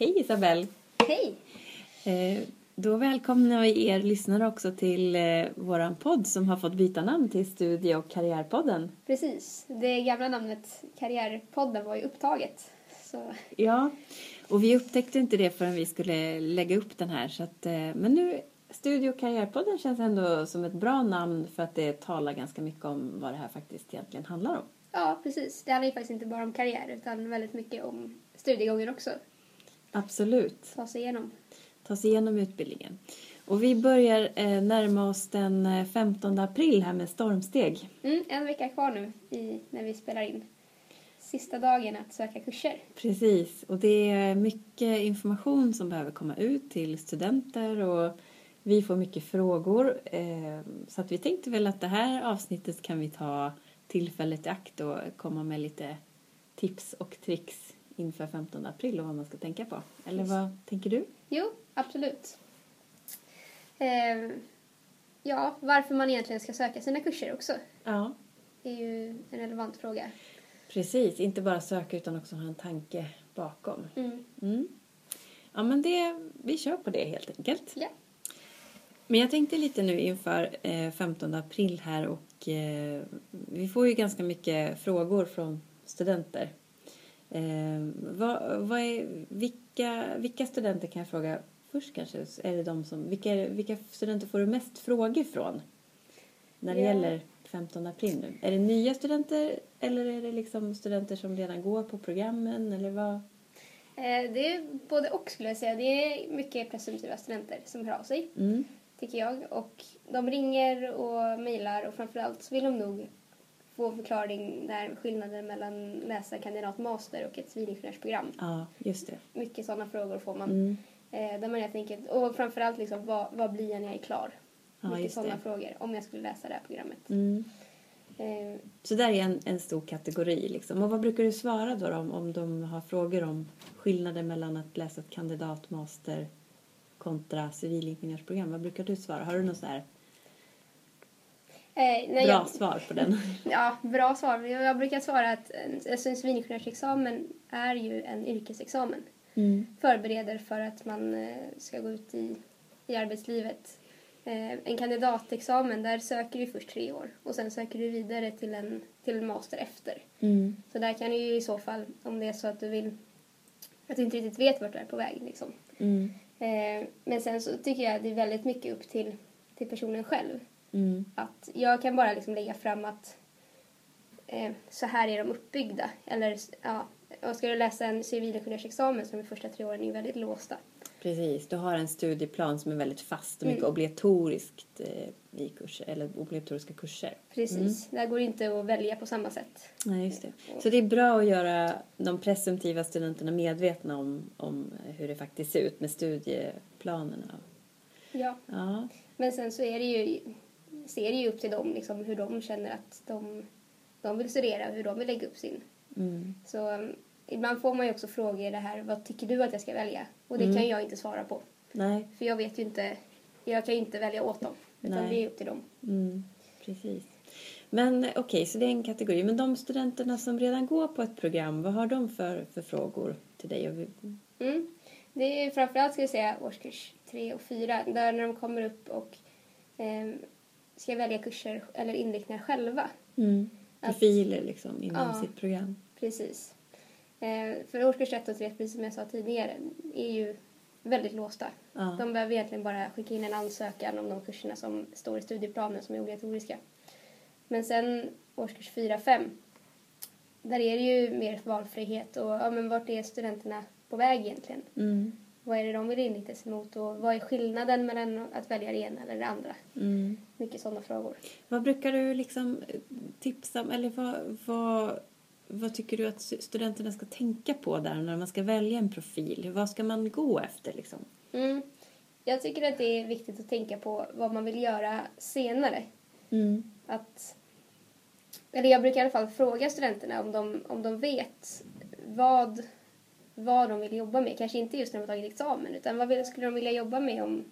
Hej Isabelle! Hej! Eh, då välkomnar vi er lyssnare också till eh, våran podd som har fått byta namn till Studie och karriärpodden. Precis. Det gamla namnet Karriärpodden var ju upptaget. Så Ja, och vi upptäckte inte det förrän vi skulle lägga upp den här. Så att, eh, men nu, Studie och karriärpodden känns ändå som ett bra namn för att det talar ganska mycket om vad det här faktiskt egentligen handlar om. ja, precis. Det handlar ju faktiskt inte bara om karriär utan väldigt mycket om studiegången också. Absolut. Ta sig igenom. Ta sig igenom utbildningen. Och vi börjar eh, närma oss den eh, 15 april här med stormsteg. Mm, en vecka kvar nu i, när vi spelar in. Sista dagen att söka kurser. Precis, och det är mycket information som behöver komma ut till studenter och vi får mycket frågor. eh, Så att vi tänkte väl att det här avsnittet kan vi ta tillfället i akt och komma med lite tips och tricks inför 15 april och vad man ska tänka på. Eller vad tänker du? Jo, absolut. Eh, ja, varför man egentligen ska söka sina kurser också Ja, är ju en relevant fråga. precis. Inte bara söka utan också ha en tanke bakom. Mm. Mm. Ja, men det, vi kör på det helt enkelt. Ja. Men jag tänkte lite nu inför eh, 15 april här och eh, vi får ju ganska mycket frågor från studenter. Eh, vad, vad är, vilka, vilka studenter kan jag fråga först kanske? Är det de som, vilka, vilka studenter får du mest frågor från? När det Ja. gäller 15 april nu. Är det nya studenter eller är det liksom studenter som redan går på programmen eller vad? Eh, det är både och skulle jag säga. Det är mycket presumtiva studenter som hör av sig. Mm. tycker jag. Och de ringer och mejlar och framförallt så vill de nog få förklaring där skillnaden mellan läsa kandidat master och ett civilingenjörsprogram. Ja, just det. Mycket sådana frågor får man. Mm. Eh, där man helt enkelt, och framförallt liksom, vad, vad blir jag när jag är klar? Ja, Mycket sådana det. frågor om jag skulle läsa det här programmet. Mm. Eh, Så där är en, en stor kategori. Liksom. Och vad brukar du svara då om, om de har frågor om skillnaden mellan att läsa ett kandidat, master kontra civilingenjörsprogram? Vad brukar du svara? Har du något så här eh, bra jag, svar på den? Ja, bra svar. Jag, brukar svara att alltså en civilingenjörsexamen är ju en yrkesexamen. Mm. förbereder för att man eh, ska gå ut i, i arbetslivet. Eh, en kandidatexamen, där söker du först tre år och sen söker du vidare till en, till en master efter. Mm. Så där kan du ju i så fall, om det är så att du vill, att du inte riktigt vet vart du är på väg liksom. Mm. Eh, men sen så tycker jag att det är väldigt mycket upp till, till personen själv. Mm. Att jag kan bara liksom lägga fram att eh, så här är de uppbyggda. Eller ja, och ska du läsa en civilingenjörsexamen så de första tre åren är väldigt låsta. Precis, du har en studieplan som är väldigt fast och mycket Mm. obligatoriskt eh, i kurser, eller obligatoriska kurser. Precis, där går det inte att välja på samma sätt. Nej, just det. Så det är bra att göra de presumtiva studenterna medvetna om, om hur det faktiskt ser ut med studieplanerna. Ja. Ja, Men sen så är det ju, så är det ju upp till dem liksom, hur de känner att de, de vill studera och hur de vill lägga upp sin. mm. Så um, ibland får man ju också frågor det här, vad tycker du att jag ska välja? Och det Mm. kan jag inte svara på. nej, För jag vet ju inte, jag kan ju inte välja åt dem. Utan Nej. det är upp till dem. Mm, precis. Men okej, så det är en kategori. Men de studenterna som redan går på ett program, vad har de för, för frågor till dig? Mm. Det är framförallt ska jag säga årskurs tre och fyra där när de kommer upp och eh, ska välja kurser eller inriktningar själva. Mm. Att- Profiler liksom inom Ja. sitt program. Precis. Eh, för årskurs ett och tre, precis som jag sa tidigare, är ju väldigt låsta. Ja. De behöver egentligen bara skicka in en ansökan om de kurserna som står i studieplanen som är obligatoriska. Men sen årskurs fyra, fem, där är det ju mer valfrihet och ja, men vart är studenterna på väg egentligen? Mm. Vad är det de vill inrikta sig mot och vad är skillnaden mellan att välja det ena eller det andra? Mm. Mycket sådana frågor. Vad brukar du liksom eh, tipsa om, eller vad, vad, vad tycker du att studenterna ska tänka på där när man ska välja en profil? Vad ska man gå efter liksom? Mm. Jag tycker att det är viktigt att tänka på vad man vill göra senare. Mm. Att, eller jag brukar i alla fall fråga studenterna om de, om de vet vad, vad de vill jobba med. Kanske inte just när de har tagit examen utan vad skulle de vilja jobba med om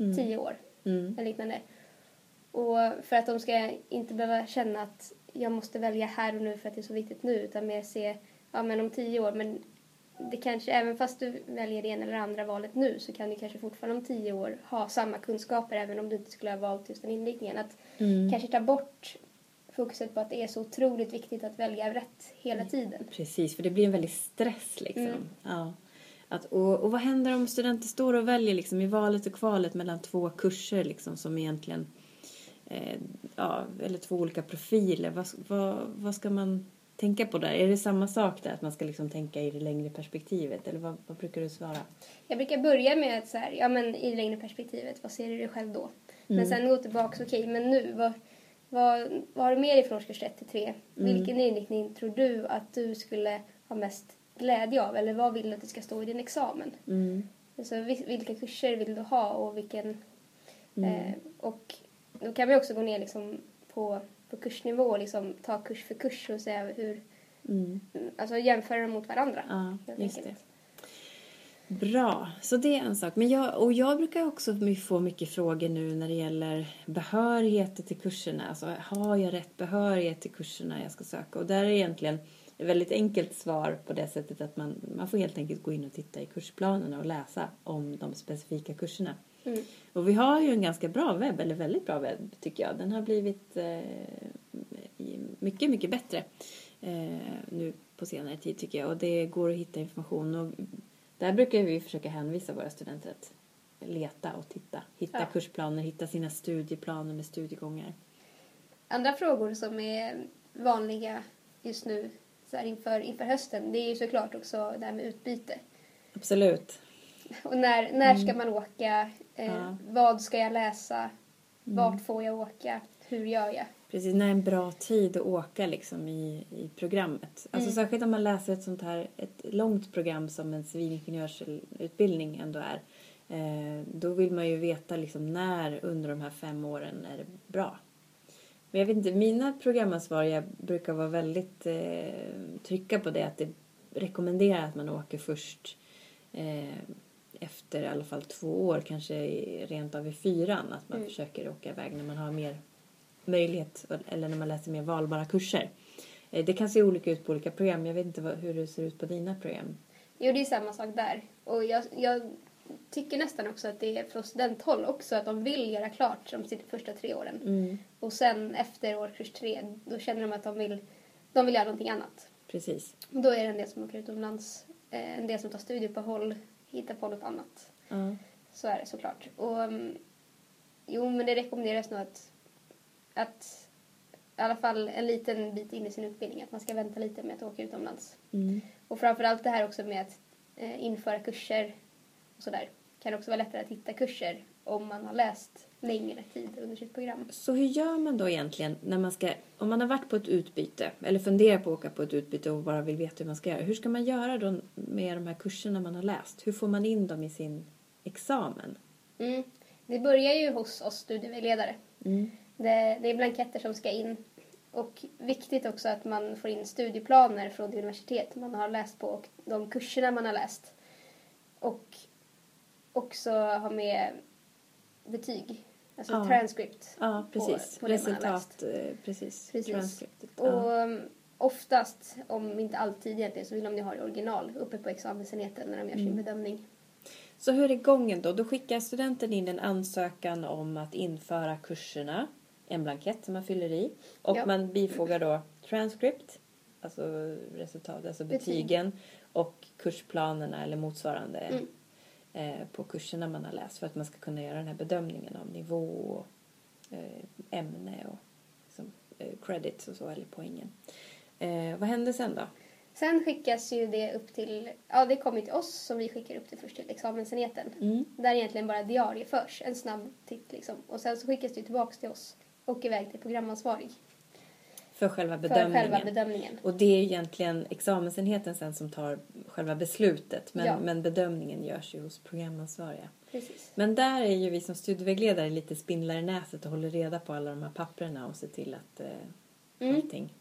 Mm. tio år Mm. eller liknande. Och för att de ska inte behöva känna att jag måste välja här och nu för att det är så viktigt nu utan mer se, ja men om tio år, men det kanske, även fast du väljer det ena eller andra valet nu så kan du kanske fortfarande om tio år ha samma kunskaper även om du inte skulle ha valt just den inriktningen. Att Mm. kanske ta bort fokuset på att det är så otroligt viktigt att välja rätt hela tiden. Precis, för det blir en väldig stress liksom. Mm. Ja. Att, och, och vad händer om studenter står och väljer liksom i valet och kvalet mellan två kurser liksom som egentligen eh, ja, eller två olika profiler. Vad, vad, vad ska man tänka på där? Är det samma sak där att man ska liksom tänka i det längre perspektivet eller vad, vad brukar du svara? Jag brukar börja med att så här, ja men i det längre perspektivet, vad ser du dig själv då? Men Mm. sen gå tillbaka, okej men nu, vad, vad, vad har du med dig från årskurs 1 till 3? Mm. Vilken inriktning tror du att du skulle ha mest glädje av? Eller vad vill du att det ska stå i din examen? Mm. Alltså, vil- vilka kurser vill du ha och vilken... Mm. Eh, och då kan vi också gå ner liksom på, på kursnivå och liksom ta kurs för kurs och se hur... Mm. Alltså jämföra dem mot varandra. Ja, just det. Bra, så det är en sak. Men jag, och jag brukar också få mycket frågor nu när det gäller behörigheter till kurserna. Alltså, har jag rätt behörighet till kurserna jag ska söka? Och där är egentligen ett väldigt enkelt svar på det sättet att man, man får helt enkelt gå in och titta i kursplanerna och läsa om de specifika kurserna. Mm. Och vi har ju en ganska bra webb, eller väldigt bra webb tycker jag. Den har blivit eh, mycket, mycket bättre eh, nu på senare tid tycker jag. Och det går att hitta information. Och där brukar vi försöka hänvisa våra studenter att leta och titta. Hitta Ja. kursplaner, hitta sina studieplaner med studiegångar. Andra frågor som är vanliga just nu så här inför, inför hösten det är ju såklart också det här med utbyte. Absolut. Och när, när ska man åka? Eh, Mm. Ja. Vad ska jag läsa? Mm. Vart får jag åka? Hur gör jag? Precis, när är en bra tid att åka liksom i, i programmet. Alltså Mm. särskilt om man läser ett sånt här ett långt program som en civilingenjörsutbildning ändå är. Eh, då vill man ju veta liksom när under de här fem åren är det bra. Men jag vet inte, mina programansvariga brukar vara väldigt eh, trycka på det att det rekommenderar att man åker först eh, efter i alla fall två år, kanske rent av i fyran. Att man Mm. försöker åka iväg när man har mer möjlighet eller när man läser mer valbara kurser. Eh, Det kan se olika ut på olika program. Jag vet inte vad, hur det ser ut på dina program. Jo, det är samma sak där. Och jag, jag tycker nästan också att det är från studenthåll också att de vill göra klart de första tre åren. Mm, Och sen efter årskurs tre, då känner de att de vill, de vill göra någonting annat. precis. Och då är det en del som åker utomlands, eh, en del som tar studieuppehåll, hittar på något annat. Ja. Så är det såklart. Och, um, jo, men det rekommenderas nog att, att i alla fall en liten bit in i sin utbildning att man ska vänta lite med att åka utomlands. Mm. Och framförallt det här också med att eh, införa kurser och sådär. Kan också vara lättare att hitta kurser om man har läst längre tid under sitt program. Så hur gör man då egentligen när man ska, om man har varit på ett utbyte eller funderar på att åka på ett utbyte och bara vill veta hur man ska göra. Hur ska man göra då med de här kurserna man har läst? Hur får man in dem i sin examen? Mm. Det börjar ju hos oss studievägledare. Mm. Det, det är blanketter som ska in. Och viktigt också att man får in studieplaner från det universitet man har läst på och de kurserna man har läst. Och också ha med betyg, alltså Ja. transcript. Ja, precis. på har Resultat, eh, precis. Precis. Transcriptet. Och Ja. um, oftast, om inte alltid egentligen, så vill de ju ha det original uppe på examensenheten när de gör sin Mm. bedömning. Så hur är gången då? Då skickar studenten in en ansökan om att införa kurserna, en blankett som man fyller i och Ja. man bifogar då transcript, alltså resultat, alltså Betyg. betygen och kursplanerna eller motsvarande Mm. eh, på kurserna man har läst för att man ska kunna göra den här bedömningen av nivå och eh, ämne och liksom, eh, credits och så, eller poängen. Vad händer sen då? Sen skickas ju det upp till, ja det kommer till oss som vi skickar upp det först till examensenheten. Mm. Där egentligen bara diarieförs, en snabb titt liksom. Och sen så skickas det tillbaks till oss och iväg till programansvarig För själva för bedömningen. själva bedömningen. Och det är egentligen examensenheten sen som tar själva beslutet. Men, Ja. men bedömningen görs ju hos programansvariga. Precis. Men där är ju vi som studievägledare lite spindlar i nätet och håller reda på alla de här papperna och ser till att eh, Mm. allting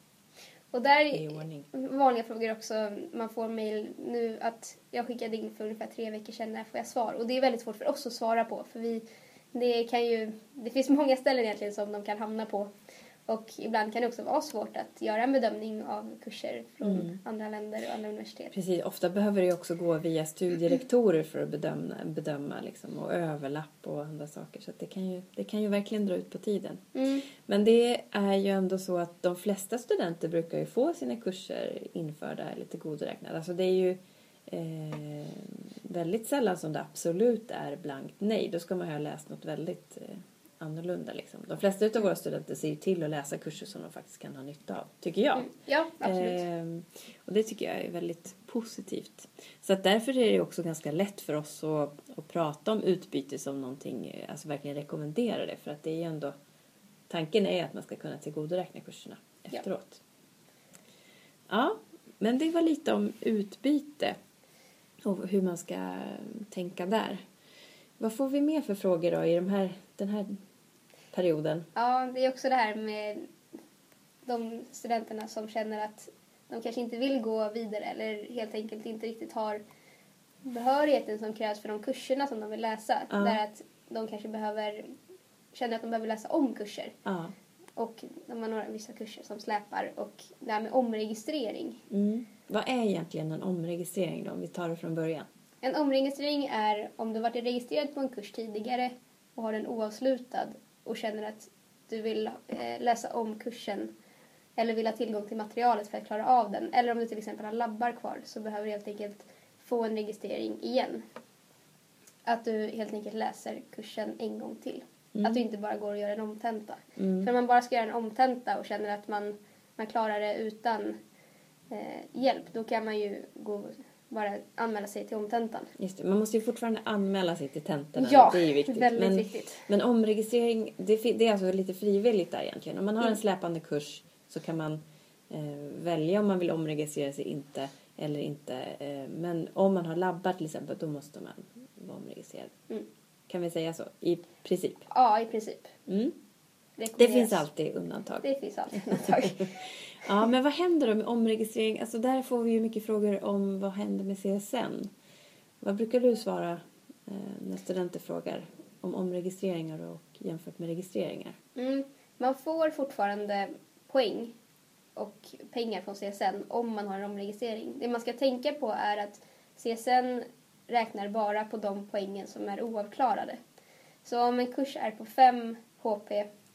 Och där är vanliga frågor också. Man får mejl nu att jag skickade in för ungefär tre veckor sedan, när får jag svar? Och det är väldigt svårt för oss att svara på för vi, det kan ju, det finns många ställen egentligen som de kan hamna på. Och ibland kan det också vara svårt att göra en bedömning av kurser från andra länder och andra universitet. Precis, ofta behöver det också gå via studierektorer för att bedöma, bedöma liksom, och överlapp och andra saker. Så det, kan ju, det kan ju verkligen dra ut på tiden. Mm. Men det är ju ändå så att de flesta studenter brukar ju få sina kurser införda eller tillgodoräknade. Alltså det är ju eh, väldigt sällan som det absolut är blankt nej. Då ska man ju ha läst något väldigt eh, annorlunda. Liksom. De flesta av våra studenter ser ju till att läsa kurser som de faktiskt kan ha nytta av, tycker jag. Mm. Ja, absolut. Ehm, och det tycker jag är väldigt positivt. Så att därför är det också ganska lätt för oss att, att prata om utbyte som någonting, alltså verkligen rekommendera det. För att det är ju ändå, tanken är att man ska kunna tillgodoräkna kurserna efteråt. Ja, men det var lite om utbyte och hur man ska tänka där. Vad får vi mer för frågor då i de här, den här perioden? Ja, det är också det här med de studenterna som känner att de kanske inte vill gå vidare eller helt enkelt inte riktigt har behörigheten som krävs för de kurserna som de vill läsa. Ja. Där att de kanske behöver, känner att de behöver läsa om kurser. Ja. Och de har några vissa kurser som släpar och det här med omregistrering. Mm. Vad är egentligen en omregistrering då, om vi tar det från början? En omregistrering är om du varit registrerad på en kurs tidigare och har den oavslutad och känner att du vill eh, läsa om kursen eller vill ha tillgång till materialet för att klara av den. Eller om du till exempel har labbar kvar så behöver du helt enkelt få en registrering igen. Att du helt enkelt läser kursen en gång till. Att du inte bara går och gör en omtenta. Mm. För om man bara ska göra en omtenta och känner att man, man klarar det utan eh, hjälp, då kan man ju gå, bara anmäla sig till omtentan. Just det, man måste ju fortfarande anmäla sig till tentorna. Ja, det är ju viktigt. väldigt men, viktigt. Men omregistrering, det, det är alltså lite frivilligt där egentligen. Om man har en Mm. släpande kurs så kan man eh, välja om man vill omregistrera sig inte eller inte. Eh, men om man har labbar till exempel, då måste man vara omregistrerad. Mm. Kan vi säga så? I princip. Ja, i princip. Mm. Det finns alltid undantag. Det finns alltid undantag. Ja, men vad händer då med omregistrering? Alltså där får vi ju mycket frågor om vad händer med CSN. Vad brukar du svara eh, när studenter frågar om omregistreringar och jämfört med registreringar? Mm. Man får fortfarande poäng och pengar från CSN om man har en omregistrering. Det man ska tänka på är att CSN räknar bara på de poängen som är oavklarade. Så om en kurs är på 5 HP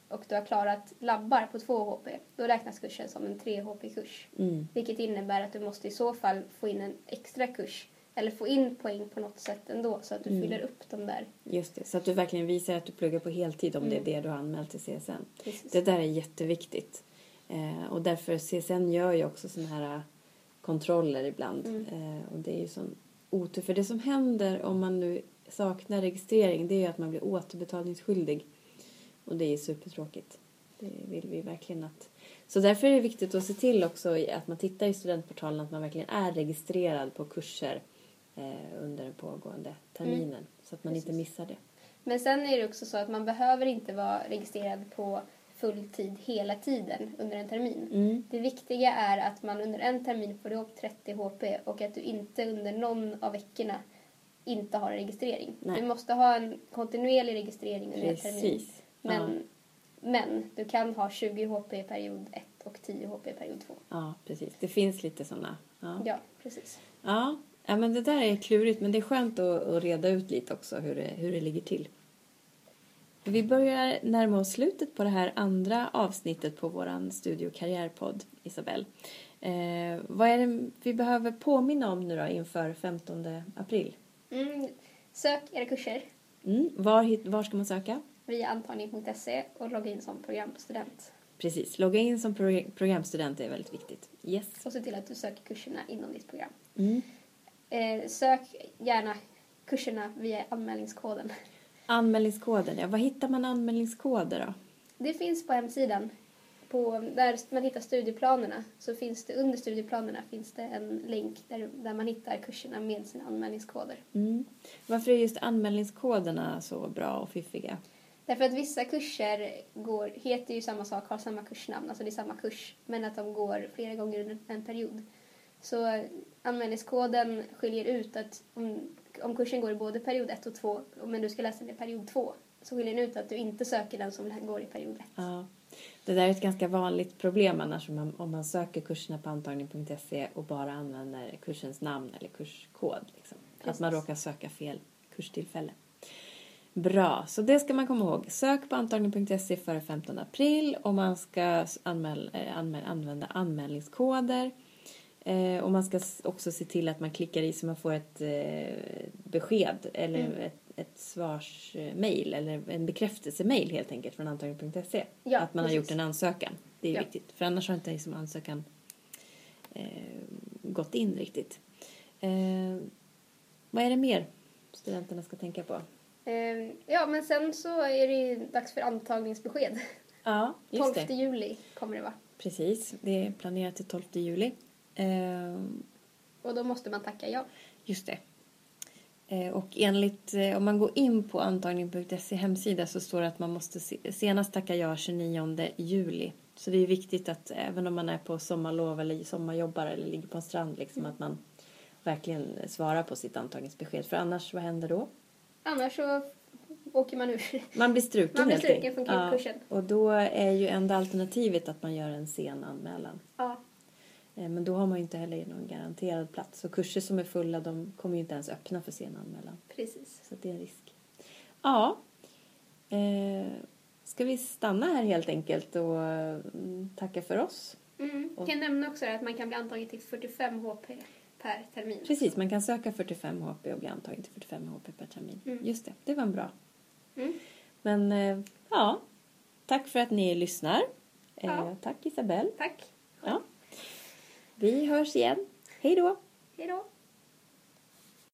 och du har klarat labbar på 2 HP, då räknas kursen som en 3 HP-kurs. Mm. Vilket innebär att du måste i så fall få in en extra kurs eller få in poäng på något sätt ändå så att du Mm. fyller upp de där. Just det, så att du verkligen visar att du pluggar på heltid om det är det du har anmält till CSN. Precis. Det där är jätteviktigt. Eh, och därför CSN gör ju också sådana här kontroller ibland. Mm. Eh, och det är ju sån otur. För det som händer om man nu saknar registrering det är ju att man blir återbetalningsskyldig. Och det är supertråkigt. Det vill vi verkligen att... Så därför är det viktigt att se till också att man tittar i studentportalen att man verkligen är registrerad på kurser eh, under den pågående terminen. Så att man inte Mm. Precis. missar det. Men sen är det också så att man behöver inte vara registrerad på full tid hela tiden under en termin. Mm. Det viktiga är att man under en termin får ihop 30 HP och att du inte under någon av veckorna inte har en registrering. Nej. Du måste ha en kontinuerlig registrering under en termin. Men, Ja. men du kan ha 20 HP i period 1 och 10 HP i period 2. Ja, precis. Det finns lite sådana. Ja. Ja, precis. Ja. ja, men det där är klurigt men det är skönt att, att reda ut lite också hur det, hur det ligger till. Vi börjar närma oss slutet på det här andra avsnittet på våran Studio Karriärpodd, Isabelle. Eh, vad är det vi behöver påminna om nu då inför 15 april? Mm. Sök era kurser Mm. Var, var ska man söka? Via antagning.se och logga in som programstudent. Precis, logga in som pro- programstudent är väldigt viktigt. Yes. Och se till att du söker kurserna inom ditt program. Mm. Eh, sök gärna kurserna via anmälningskoden. Anmälningskoden, ja. Var hittar man anmälningskoder då? Det finns på hemsidan. På, där man hittar studieplanerna så finns det under studieplanerna finns det en länk där, där man hittar kurserna med sina anmälningskoder. Mm. Varför är just anmälningskoderna så bra och fiffiga? Därför att vissa kurser går, heter ju samma sak, har samma kursnamn, alltså det är samma kurs, men att de går flera gånger under en period. Så anmälningskoden skiljer ut att om, om kursen går i både period 1 och 2, men du ska läsa den i period 2, så skiljer den ut att du inte söker den som går i period 1. Ja. Det där är ett ganska vanligt problem annars om man, om man söker kurserna på antagning.se och bara använder kursens namn eller kurskod. Liksom. Att man råkar söka fel kurstillfälle. Bra, så det ska man komma ihåg. Sök på antagning.se före 15 april och man ska anmäl, eh, anmäl, använda anmälningskoder. Eh, och man ska också se till att man klickar i så man får ett eh, besked eller mm. ett, ett svarsmail eller en bekräftelsemail helt enkelt från antagning.se. Ja, att man precis. har gjort en ansökan. Det är ja. viktigt för annars har inte liksom ansökan eh, gått in riktigt. Vad är det mer studenterna ska tänka på? Eh, ja, men sen så är det ju dags för antagningsbesked. Ja, just 12 det. juli kommer det vara. Precis, det är planerat till 12 juli. Eh, och då måste man tacka ja. Just det. Eh, och enligt, eh, om man går in på antagning.se hemsida så står det att man måste senast tacka ja 29 juli. Så det är viktigt att även om man är på sommarlov eller sommarjobbar eller ligger på en strand liksom mm. att man verkligen svarar på sitt antagningsbesked. För annars, vad händer då? Annars så åker man ur. Man blir struken Man blir struken från kursen. Ja, och då är ju enda alternativet att man gör en sen anmälan. Ja. Eh, men då har man ju inte heller någon garanterad plats. Och kurser som är fulla de kommer ju inte ens öppna för sen anmälan. Precis. Så det är en risk. Ja. Eh, ska vi stanna här helt enkelt och mm, tacka för oss? Mm. Jag kan nämna också att man kan bli antagen till 45 HP per termin. Precis, man kan söka 45 HP och bli antagen till 45 HP per termin. Mm. Just det, det var en bra. Mm. Men eh, ja, tack för att ni lyssnar. Eh, ja. Tack Isabelle. Tack. Ja. Vi hörs igen. Hej då! Hej då!